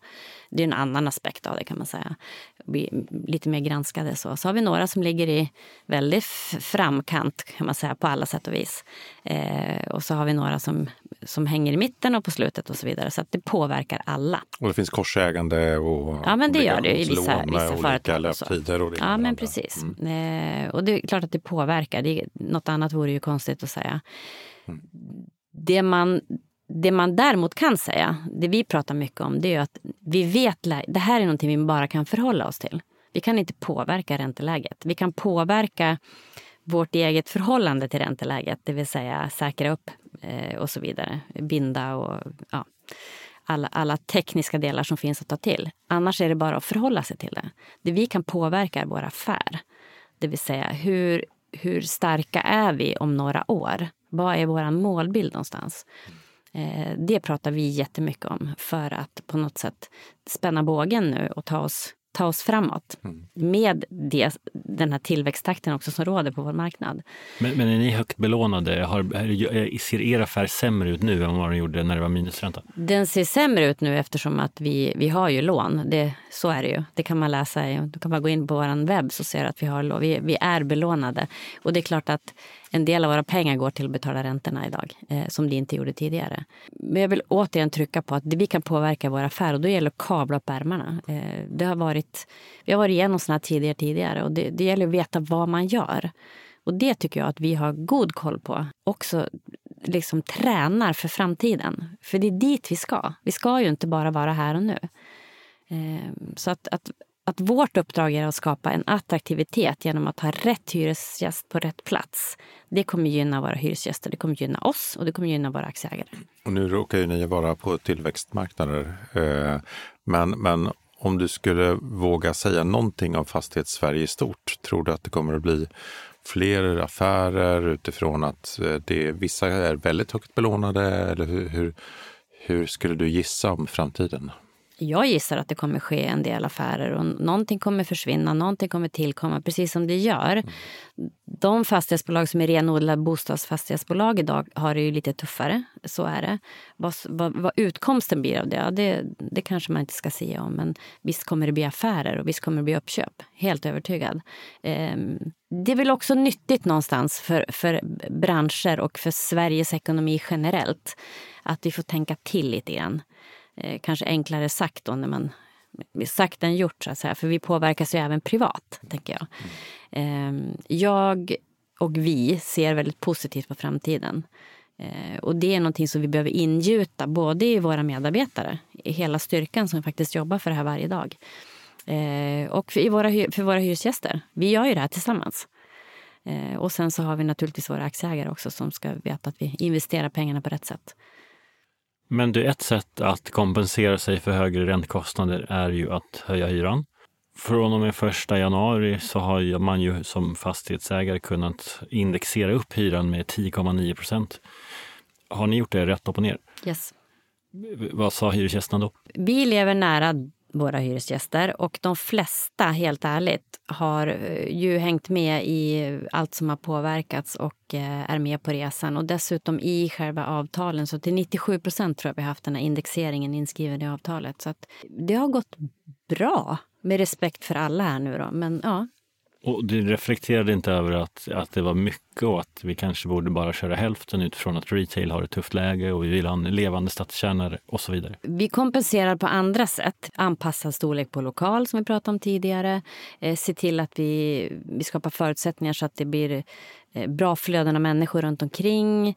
Det är en annan aspekt av det kan man säga. Vi, lite mer granskade så. Så har vi några som ligger i väldigt framkant kan man säga på alla sätt och vis. Eh, och så har vi några som, som hänger i mitten och på slutet och så vidare. Så att det påverkar alla. Och det finns korsägande och Ja men det gör det i vissa, vissa företag. Löptider och ja men precis. Mm. Eh, och det är klart att det påverkar. Det, något annat vore ju konstigt att säga. Mm. Det man det man däremot kan säga, det vi pratar mycket om, det är att vi vet det här är någonting vi bara kan förhålla oss till. Vi kan inte påverka ränteläget. Vi kan påverka vårt eget förhållande till ränteläget, det vill säga säkra upp eh, och så vidare. Binda och ja, alla, alla tekniska delar som finns att ta till. Annars är det bara att förhålla sig till det. Det vi kan påverka är vår affär. Det vill säga hur, hur starka är vi om några år? Vad är vår målbild någonstans? Eh, det pratar vi jättemycket om för att på något sätt spänna bågen nu och ta oss ta oss framåt mm. med det, den här tillväxttakten också som råder på vår marknad. Men, men är ni högt belånade? Har, ser er affär sämre ut nu än vad den gjorde när det var minusränta? Den ser sämre ut nu eftersom att vi, vi har ju lån. Det, så är det ju. Det kan man läsa. Du kan bara gå in på vår webb så ser du att vi, har, vi, vi är belånade. Och det är klart att en del av våra pengar går till att betala räntorna idag, eh, som det inte gjorde tidigare. Men jag vill återigen trycka på att vi kan påverka vår affär och då gäller det att kavla upp ärmarna. Eh, det har varit, vi har varit igenom sådana tidigare tidigare och det, det gäller att veta vad man gör. Och det tycker jag att vi har god koll på. Också liksom tränar för framtiden. För det är dit vi ska. Vi ska ju inte bara vara här och nu. Ehm, så att, att att vårt uppdrag är att skapa en attraktivitet genom att ha rätt hyresgäst på rätt plats. Det kommer gynna våra hyresgäster, det kommer gynna oss och det kommer gynna våra aktieägare. Och nu råkar ju ni vara på tillväxtmarknader. Eh, men, men om du skulle våga säga någonting om Fastighetssverige i stort, tror du att det kommer att bli fler affärer utifrån att eh, det, vissa är väldigt högt belånade? Eller hur, hur, hur skulle du gissa om framtiden? Jag gissar att det kommer ske en del affärer och någonting kommer försvinna, någonting kommer tillkomma, precis som det gör. Mm. De fastighetsbolag som är renodlade bostadsfastighetsbolag idag har det ju lite tuffare, så är det. Vad, vad, vad utkomsten blir av det, det, det kanske man inte ska säga om, men visst kommer det bli affärer och visst kommer det bli uppköp, helt övertygad. Ehm, det är väl också nyttigt någonstans för, för branscher och för Sveriges ekonomi generellt att vi får tänka till lite grann eh, kanske enklare sagt då när man sagt än gjort, så att säga. för vi påverkas ju även privat, tänker jag. Eh, jag och vi ser väldigt positivt på framtiden. Eh, och det är någonting som vi behöver ingjuta både i våra medarbetare, i hela styrkan som faktiskt jobbar för det här varje dag. Eh, och för, i våra, för våra hyresgäster. Vi gör ju det här tillsammans. Eh, och sen så har vi naturligtvis våra aktieägare också som ska veta att vi investerar pengarna på rätt sätt. Men det ett sätt att kompensera sig för högre räntekostnader är ju att höja hyran. Från och med första januari så har man ju som fastighetsägare kunnat indexera upp hyran med 10,9 procent. Har ni gjort det rätt upp och ner? Yes. Vad sa hyresgästerna då? Vi lever nära våra hyresgäster och de flesta, helt ärligt, har eh, ju hängt med i allt som har påverkats och eh, är med på resan. Och dessutom i själva avtalen, så till 97 procent tror jag vi har haft den här indexeringen inskriven i avtalet. Så att det har gått bra, med respekt för alla här nu då. Men ja, och du reflekterade inte över att, att det var mycket och att vi kanske borde bara köra hälften utifrån att retail har ett tufft läge och vi vill ha en levande stadskärna och så vidare? Vi kompenserar på andra sätt. Anpassad storlek på lokal som vi pratade om tidigare. Eh, se till att vi, vi skapar förutsättningar så att det blir eh, bra flöden av människor runt omkring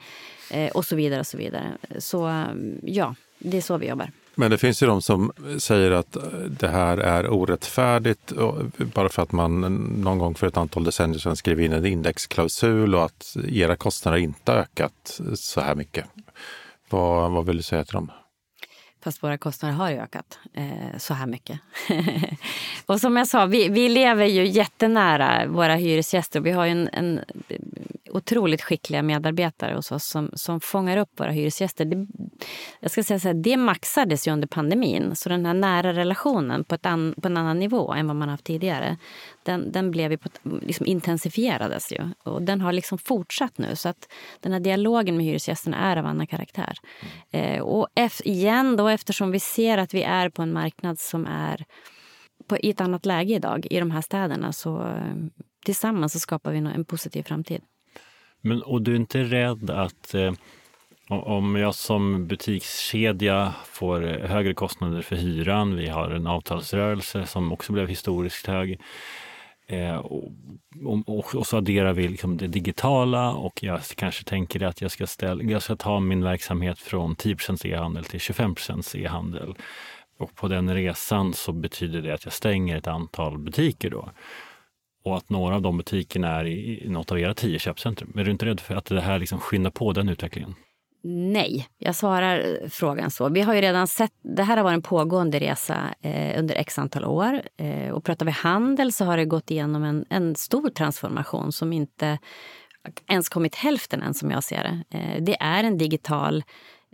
eh, och så vidare. och Så vidare. Så ja, det är så vi jobbar. Men det finns ju de som säger att det här är orättfärdigt bara för att man någon gång för ett antal decennier sedan skrev in en indexklausul och att era kostnader inte ökat så här mycket. Vad, vad vill du säga till dem? Fast våra kostnader har ökat eh, så här mycket. och som jag sa, vi, vi lever ju jättenära våra hyresgäster. Vi har ju en, en otroligt skickliga medarbetare hos oss som, som fångar upp våra hyresgäster. Det, jag ska säga så här, det maxades ju under pandemin. Så den här nära relationen på, ett an, på en annan nivå än vad man haft tidigare, den, den blev ju på, liksom intensifierades ju. Och den har liksom fortsatt nu. Så att den här dialogen med hyresgästerna är av annan karaktär. Mm. Eh, och igen då, eftersom vi ser att vi är på en marknad som är på, i ett annat läge idag i de här städerna så eh, tillsammans så skapar vi en positiv framtid. Men, och du är inte rädd att eh, om jag som butikskedja får eh, högre kostnader för hyran, vi har en avtalsrörelse som också blev historiskt hög, eh, och, och, och, så adderar vi liksom det digitala och jag kanske tänker att jag ska, ställa, jag ska ta min verksamhet från 10 e-handel till 25 e-handel. Och på den resan så betyder det att jag stänger ett antal butiker då och att några av de butikerna är i, i något av era tio köpcentrum. Är du inte rädd för att det här liksom skyndar på den utvecklingen? Nej, jag svarar eh, frågan så. Vi har ju redan sett, det här har varit en pågående resa eh, under x antal år. Eh, och pratar vi handel så har det gått igenom en, en stor transformation som inte ens kommit hälften än som jag ser det. Eh, det är en digital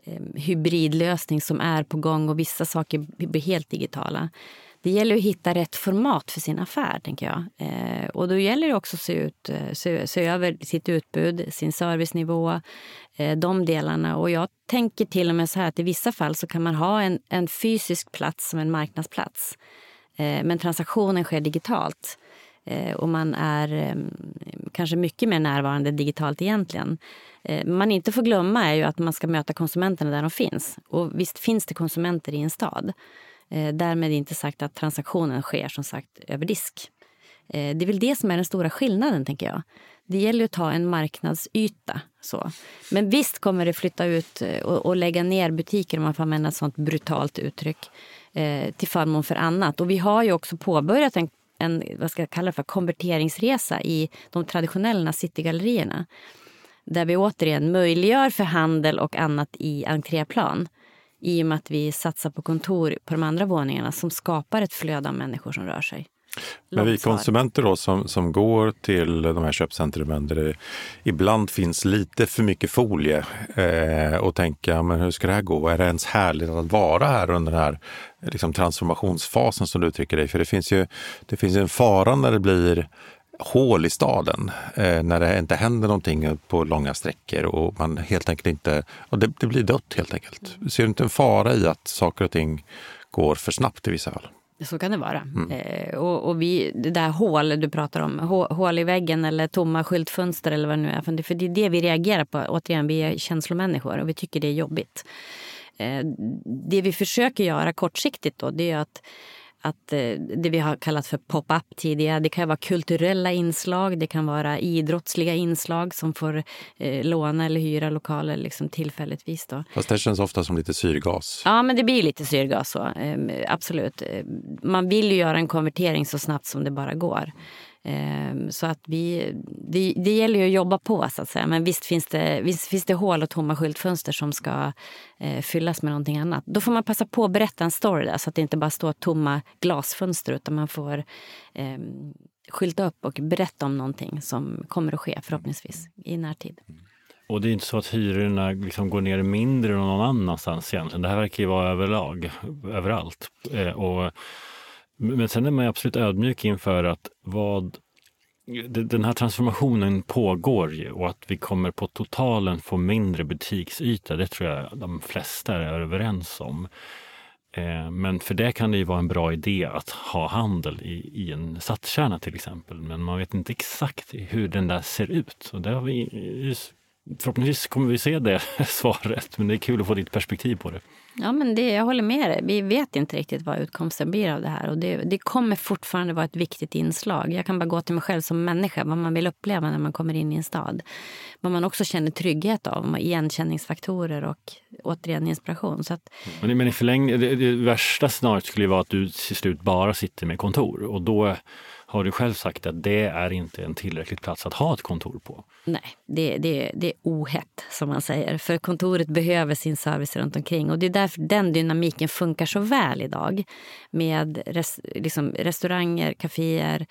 eh, hybridlösning som är på gång och vissa saker blir helt digitala det gäller att hitta rätt format för sin affär, tänker jag. Eh, och då gäller det också att se, ut, eh, se, se över sitt utbud, sin servicenivå, eh, de delarna. Och jag tänker till och med så här att i vissa fall så kan man ha en, en fysisk plats som en marknadsplats. Eh, men transaktionen sker digitalt. Eh, och man är eh, kanske mycket mer närvarande digitalt egentligen. man inte får glömma är ju att man ska möta konsumenterna där de finns. Och visst finns det konsumenter i en stad. Eh, därmed inte sagt att transaktionen sker som sagt över disk. Eh, det är väl det som är den stora skillnaden, tänker jag. Det gäller att ta en marknadsyta. Så. Men visst kommer det flytta ut eh, och, och lägga ner butiker, om man får använda ett sånt brutalt uttryck, eh, till förmån för annat. Och vi har ju också påbörjat en, en vad ska jag kalla det för, konverteringsresa i de traditionella citygallerierna. Där vi återigen möjliggör för handel och annat i entréplan i och med att vi satsar på kontor på de andra våningarna som skapar ett flöde av människor som rör sig. Men vi konsumenter då som, som går till de här köpcentrumen där det ibland finns lite för mycket folie eh, och tänka, men hur ska det här gå? Är det ens härligt att vara här under den här liksom, transformationsfasen som du uttrycker dig? För det finns ju det finns en fara när det blir hål i staden eh, när det inte händer någonting på långa sträckor och man helt enkelt inte, och det, det, blir dött helt enkelt. Ser du inte en fara i att saker och ting går för snabbt i vissa fall? Så kan det vara. Mm. Eh, och, och, vi, det där hål du pratar om, hål i väggen eller tomma skyltfönster eller vad det nu är. För det, för det är det vi reagerar på. Återigen, vi är känslomänniskor och vi tycker det är jobbigt. Eh, det vi försöker göra kortsiktigt då, det är att att eh, det vi har kallat för pop-up tidigare, det kan vara kulturella inslag, det kan vara idrottsliga inslag som får eh, låna eller hyra lokaler liksom tillfälligtvis. Då. Fast det känns ofta som lite syrgas. Ja, men det blir lite syrgas så. Eh, absolut. Eh, man vill ju göra en konvertering så snabbt som det bara går. Ehm, så att vi, det, det gäller ju att jobba på, så att säga. Men visst finns det, visst finns det hål och tomma skyltfönster som ska eh, fyllas med någonting annat. Då får man passa på att berätta en story där, så att det inte bara står tomma glasfönster utan man får eh, skylta upp och berätta om någonting som kommer att ske förhoppningsvis i närtid. Och det är inte så att hyrorna liksom går ner mindre någon annanstans egentligen. Det här verkar ju vara överlag, överallt. Eh, och men sen är man absolut ödmjuk inför att vad den här transformationen pågår ju och att vi kommer på totalen få mindre butiksyta, det tror jag de flesta är överens om. Eh, men för det kan det ju vara en bra idé att ha handel i, i en stadskärna till exempel. Men man vet inte exakt hur den där ser ut. Och det har vi Förhoppningsvis kommer vi se det svaret, men det är kul att få ditt perspektiv på det. Ja, men det, jag håller med dig. Vi vet inte riktigt vad utkomsten blir av det här. Och det, det, kommer fortfarande vara ett viktigt inslag. Jag kan bara gå till mig själv som människa, vad man vill uppleva när man kommer in i en stad. Vad man också känner trygghet av, igenkänningsfaktorer och återigen inspiration. Så att... men, men i förlängningen, det, det värsta scenariot skulle ju vara att du till slut bara sitter med kontor. Och då har du själv sagt att det är inte en tillräcklig plats att ha ett kontor på. Nej, det, det, det är ohett som man säger. För kontoret behöver sin service runt omkring. Och det är därför den dynamiken funkar så väl idag. Med res, liksom restauranger, kaféer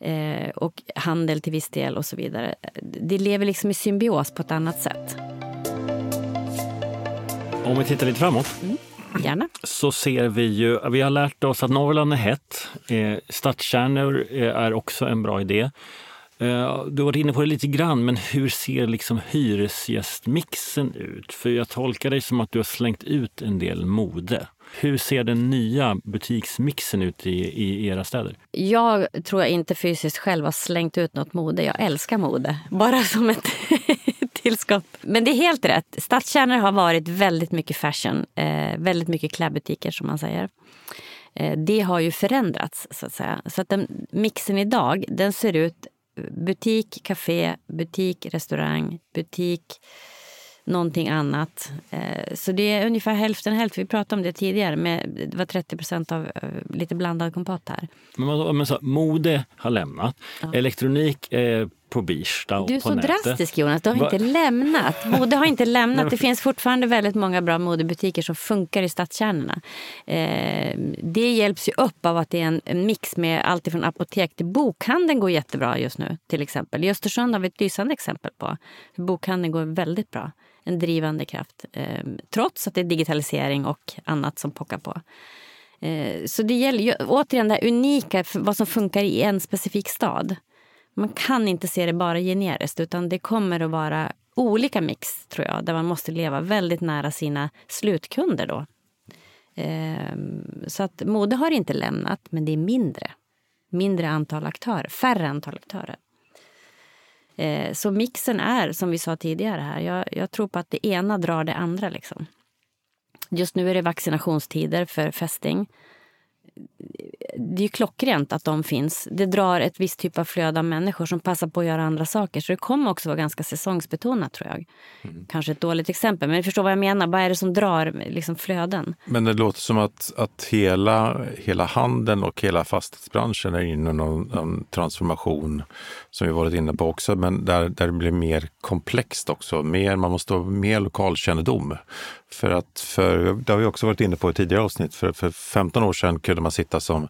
eh, och handel till viss del och så vidare. Det lever liksom i symbios på ett annat sätt. Om vi tittar lite framåt. Mm. Gärna. Så ser vi ju, vi har lärt oss att Norrland är hett. Eh, stadskärnor eh, är också en bra idé. Eh, du har varit inne på det lite grann, men hur ser liksom hyresgästmixen ut? För jag tolkar dig som att du har slängt ut en del mode. Hur ser den nya butiksmixen ut i, i era städer? Jag tror jag inte fysiskt själv har slängt ut något mode. Jag älskar mode. Bara som ett tillskott. Men det är helt rätt. Stadskärnor har varit väldigt mycket fashion. Eh, väldigt mycket klädbutiker som man säger. Eh, det har ju förändrats så att säga. Så att den, mixen idag den ser ut eh, butik, café, butik, restaurang, butik, någonting annat. Eh, så det är ungefär hälften hälften. Vi pratade om det tidigare. Med, det var 30 procent av eh, lite blandad kompott här. Men, men så, mode har lämnat. Ja. Elektronik är på Birsta och Du är så nätet. drastisk Jonas, du har Va? inte lämnat. Mode har inte lämnat. Det finns fortfarande väldigt många bra modebutiker som funkar i stadskärnorna. Eh, det hjälps ju upp av att det är en mix med allt från apotek till bokhandeln går jättebra just nu. till exempel. I Östersund har vi ett lysande exempel på hur bokhandeln går väldigt bra. En drivande kraft. Eh, trots att det är digitalisering och annat som pockar på. Eh, så det gäller ju, återigen det här unika, vad som funkar i en specifik stad man kan inte se det bara generiskt utan det kommer att vara olika mix tror jag, där man måste leva väldigt nära sina slutkunder då. Ehm, så att mode har inte lämnat, men det är mindre. Mindre antal aktörer, färre antal aktörer. Ehm, så mixen är, som vi sa tidigare här, jag, jag tror på att det ena drar det andra. Liksom. Just nu är det vaccinationstider för fästing det är klockrent att de finns. Det drar ett visst typ av flöde av människor som passar på att göra andra saker. Så det kommer också vara ganska säsongsbetonat tror jag. Mm. Kanske ett dåligt exempel, men ni förstår vad jag menar. Vad är det som drar liksom, flöden? Men det låter som att, att hela, hela handeln och hela fastighetsbranschen är inne i någon, någon transformation som vi varit inne på också, men där, där det blir mer komplext också. Mer, man måste ha mer lokalkännedom. För att, för, det har vi också varit inne på i tidigare avsnitt, för, för 15 år sedan kunde man sitta som,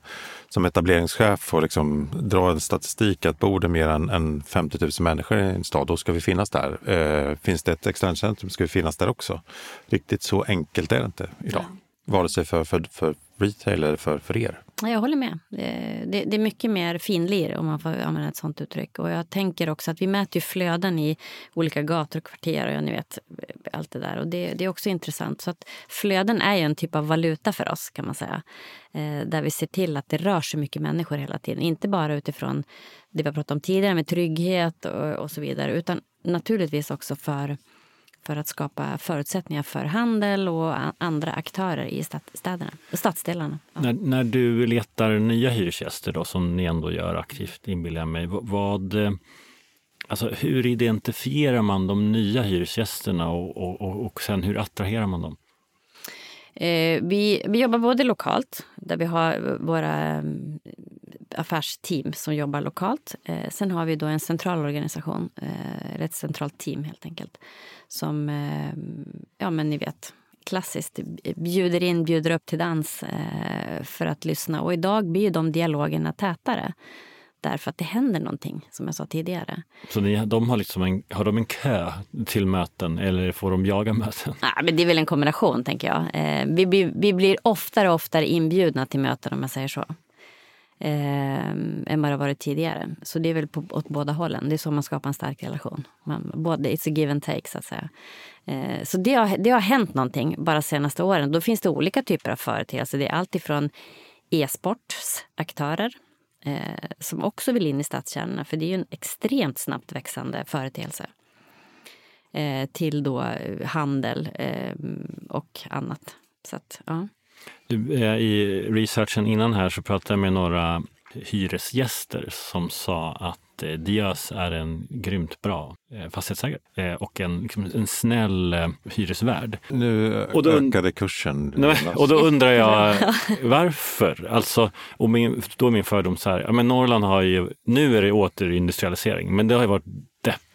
som etableringschef och liksom dra en statistik att bor det mer än, än 50 000 människor i en stad, då ska vi finnas där. Eh, finns det ett externcentrum ska vi finnas där också. Riktigt så enkelt är det inte idag. Ja. Vare sig för, för, för retail för, för er. Jag håller med. Eh, det, det, är mycket mer finlir om man får använda ett sånt uttryck. Och jag tänker också att vi mäter flöden i olika gator och kvarter och ni vet eh, allt det där. Och det, det, är också intressant. Så att flöden är ju en typ av valuta för oss kan man säga. Eh, där vi ser till att det rör sig mycket människor hela tiden. Inte bara utifrån det vi har pratat om tidigare med trygghet och, och så vidare. Utan naturligtvis också för för att skapa förutsättningar för handel och andra aktörer i städerna, stadsdelarna. Ja. När, när du letar nya hyresgäster, då, som ni ändå gör aktivt, inbillar jag mig, vad, alltså, hur identifierar man de nya hyresgästerna och, och, och, och sen hur attraherar man dem? Eh, vi, vi jobbar både lokalt, där vi har våra affärsteam som jobbar lokalt. Eh, sen har vi då en central organisation, eh, ett centralt team helt enkelt, som, eh, ja men ni vet, klassiskt bjuder in, bjuder upp till dans eh, för att lyssna. Och idag blir de dialogerna tätare därför att det händer någonting, som jag sa tidigare. Så ni, de har, liksom en, har de en kö till möten eller får de jaga möten? Ja, men det är väl en kombination, tänker jag. Eh, vi, blir, vi blir oftare och oftare inbjudna till möten, om jag säger så eh, än vad det varit tidigare. Så det är väl på, åt båda hållen. Det är så man skapar en stark relation. Man, både, it's a give and take, så att säga. Eh, så det har, det har hänt någonting bara senaste åren. Då finns det olika typer av företeelser. Det är allt ifrån e-sportsaktörer eh, som också vill in i stadskärnorna, för det är ju en extremt snabbt växande företeelse. eh, till då eh, handel eh, och annat. Så att, ja. Du, eh, I researchen innan här så pratade jag med några hyresgäster som sa att eh, Diös är en grymt bra eh, fastighetsägare och en, liksom, en snäll hyresvärd. Nu Och då- ökade kursen. Nej, och då undrar jag varför? Alltså, och min, då är min fördom så här, ja, men Norrland har ju, nu är det återindustrialisering, men det har ju varit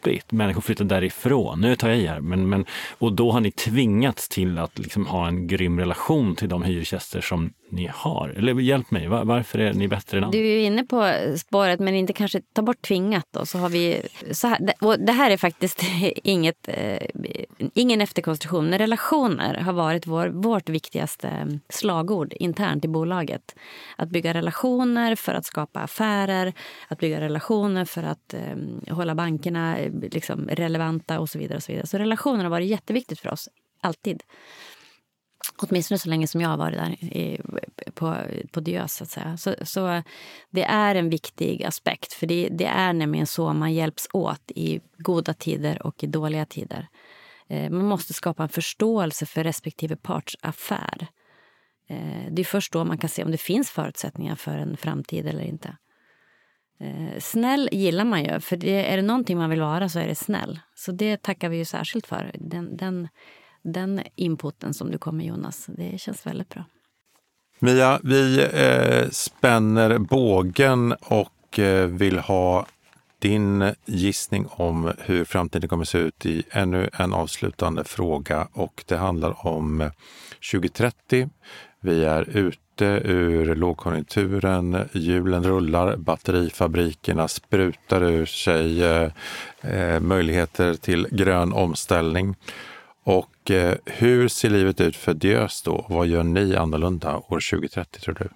jobbigt. Människor flyttar därifrån. Nu tar jag i här. Men, men, och då har ni tvingats till att liksom ha en grym relation till de hyresgäster som ni har. Eller hjälp mig, varför är ni bättre än andra? Du är ju inne på spåret, men inte kanske ta bort tvingat. Då, så har vi, så här, och det här är faktiskt inget, eh, ingen efterkonstruktion. Men relationer har varit vår, vårt viktigaste slagord internt i bolaget. Att bygga relationer för att skapa affärer, att bygga relationer för att eh, hålla bankerna eh, liksom, relevanta och så vidare. Och så, vidare. så relationer har varit jätteviktigt för oss, alltid. Åtminstone så länge som jag har varit där i, på, på Diös. Så, att säga. Så, så det är en viktig aspekt. För det, det är nämligen så man hjälps åt i goda tider och i dåliga tider. Eh, man måste skapa en förståelse för respektive parts affär. Eh, det är först då man kan se om det finns förutsättningar för en framtid eller inte. Eh, snäll gillar man ju, för det, är det någonting man vill vara så är det snäll. Så det tackar vi ju särskilt för. Den, den, den inputen som du kom med Jonas, det känns väldigt bra. Mia, vi eh, spänner bågen och eh, vill ha din gissning om hur framtiden kommer se ut i ännu en avslutande fråga och det handlar om eh, 2030. Vi är ute ur lågkonjunkturen, hjulen rullar, batterifabrikerna sprutar ur sig eh, eh möjligheter till grön omställning. Och eh, hur ser livet ut för Diös då? Vad gör ni annorlunda år 2030 tror du?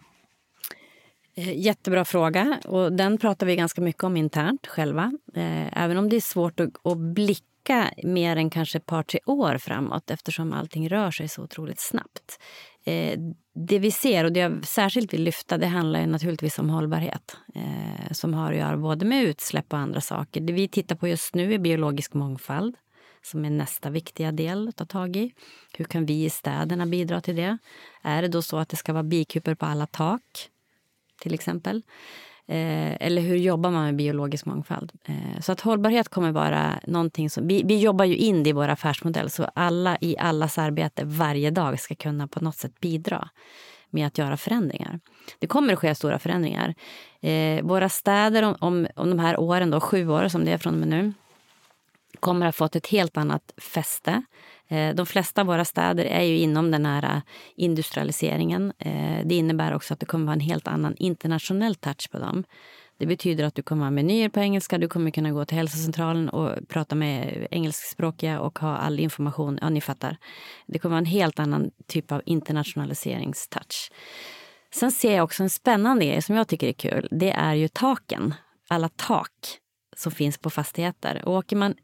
Eh, jättebra fråga. Och den pratar vi ganska mycket om internt själva. Eh, även om det är svårt att, blicka mer än kanske ett par, tre år framåt eftersom allting rör sig så otroligt snabbt. Eh, det vi ser, och det jag särskilt vill lyfta, det handlar ju naturligtvis om hållbarhet som har att göra både med utsläpp och andra saker. Det vi tittar på just nu är biologisk mångfald som är nästa viktiga del att ta tag i. Hur kan vi i städerna bidra till det? Är det då så att det ska vara bikupor på alla tak? till exempel. Eh, eller hur jobbar man med biologisk mångfald? Eh, så att hållbarhet kommer vara någonting som... Vi, vi jobbar ju in det i vår affärsmodell så alla i allas arbete varje dag ska kunna på något sätt bidra med att göra förändringar. Det kommer att ske stora förändringar. Eh, våra städer om, om, om de här åren, då, sju år som det är från och med nu kommer att ha fått ett helt annat fäste. Eh, de flesta av våra städer är ju inom den här eh, industrialiseringen. Eh, det innebär också att det kommer vara en helt annan internationell touch på dem. Det betyder att du kommer ha menyer på engelska, du kommer kunna gå till hälsocentralen och prata med engelskspråkiga och ha all information. Ja, ni fattar. Det kommer vara en helt annan typ av internationaliseringstouch. Sen ser jag också en spännande grej som jag tycker är kul. Det är ju taken. Alla tak som finns på fastigheter. Och åker man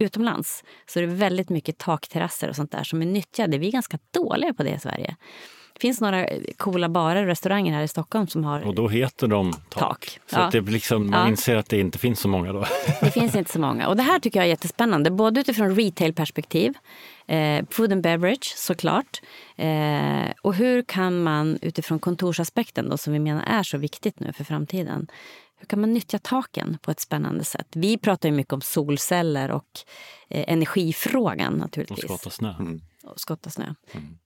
utomlands så är det väldigt mycket takterrasser och sånt där som är nyttjade. Vi är ganska dåliga på det i Sverige. Det finns några coola barer och restauranger här i Stockholm som har Och då heter de tak. Tak. Så Ja. att det liksom, man Ja. inser att det inte finns så många då. Det finns inte så många. Och det här tycker jag är jättespännande. Både utifrån retail-perspektiv, eh, food and beverage såklart. Eh, och hur kan man utifrån kontorsaspekten då, som vi menar är så viktigt nu för framtiden. Hur kan man nyttja taken på ett spännande sätt? Vi pratar ju mycket om solceller och eh, energifrågan Och naturligtvis. skotta snö. och skotta snö. Mm.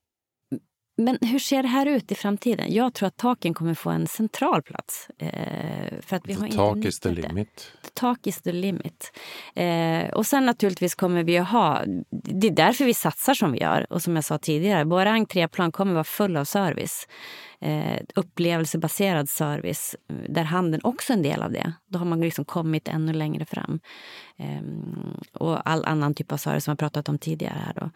Men hur ser det här ut i framtiden? Jag tror att taken kommer få en central plats. Eh, för att vi har The talk inte is the limit. The talk is the limit. Eh, och sen naturligtvis kommer vi att ha... Det är därför vi satsar som vi gör. Och som jag sa tidigare, våra entréplan kommer vara full av service. Eh, upplevelsebaserad service, eh, där handeln också är en del av det. Då har man liksom kommit ännu längre fram. Eh, och all annan typ av service som jag pratat om tidigare. Här då.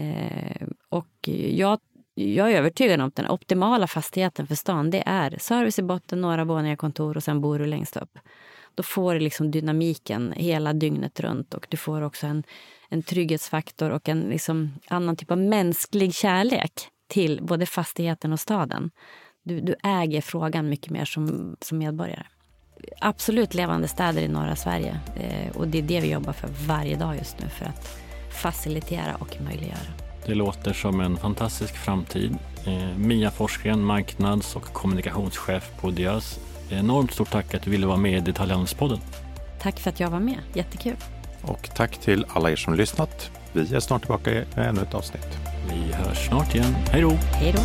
Eh, och jag jag är övertygad om att den optimala fastigheten för stan det är service i botten, några våningar kontor och sen bor du längst upp. Då får du liksom dynamiken hela dygnet runt och du får också en, en trygghetsfaktor och en liksom annan typ av mänsklig kärlek till både fastigheten och staden. Du, du äger frågan mycket mer som, som medborgare. Absolut levande städer i norra Sverige eh, och det är det vi jobbar för varje dag just nu för att facilitera och möjliggöra. Det låter som en fantastisk framtid. Eh, Mia Forsgren, marknads och kommunikationschef på Diös. Enormt stort tack att du ville vara med i Detaljhandelspodden. Tack för att jag var med. Jättekul. Och tack till alla er som lyssnat. Vi är snart tillbaka med ännu ett avsnitt. Vi hörs snart igen. Hej då! Hej då!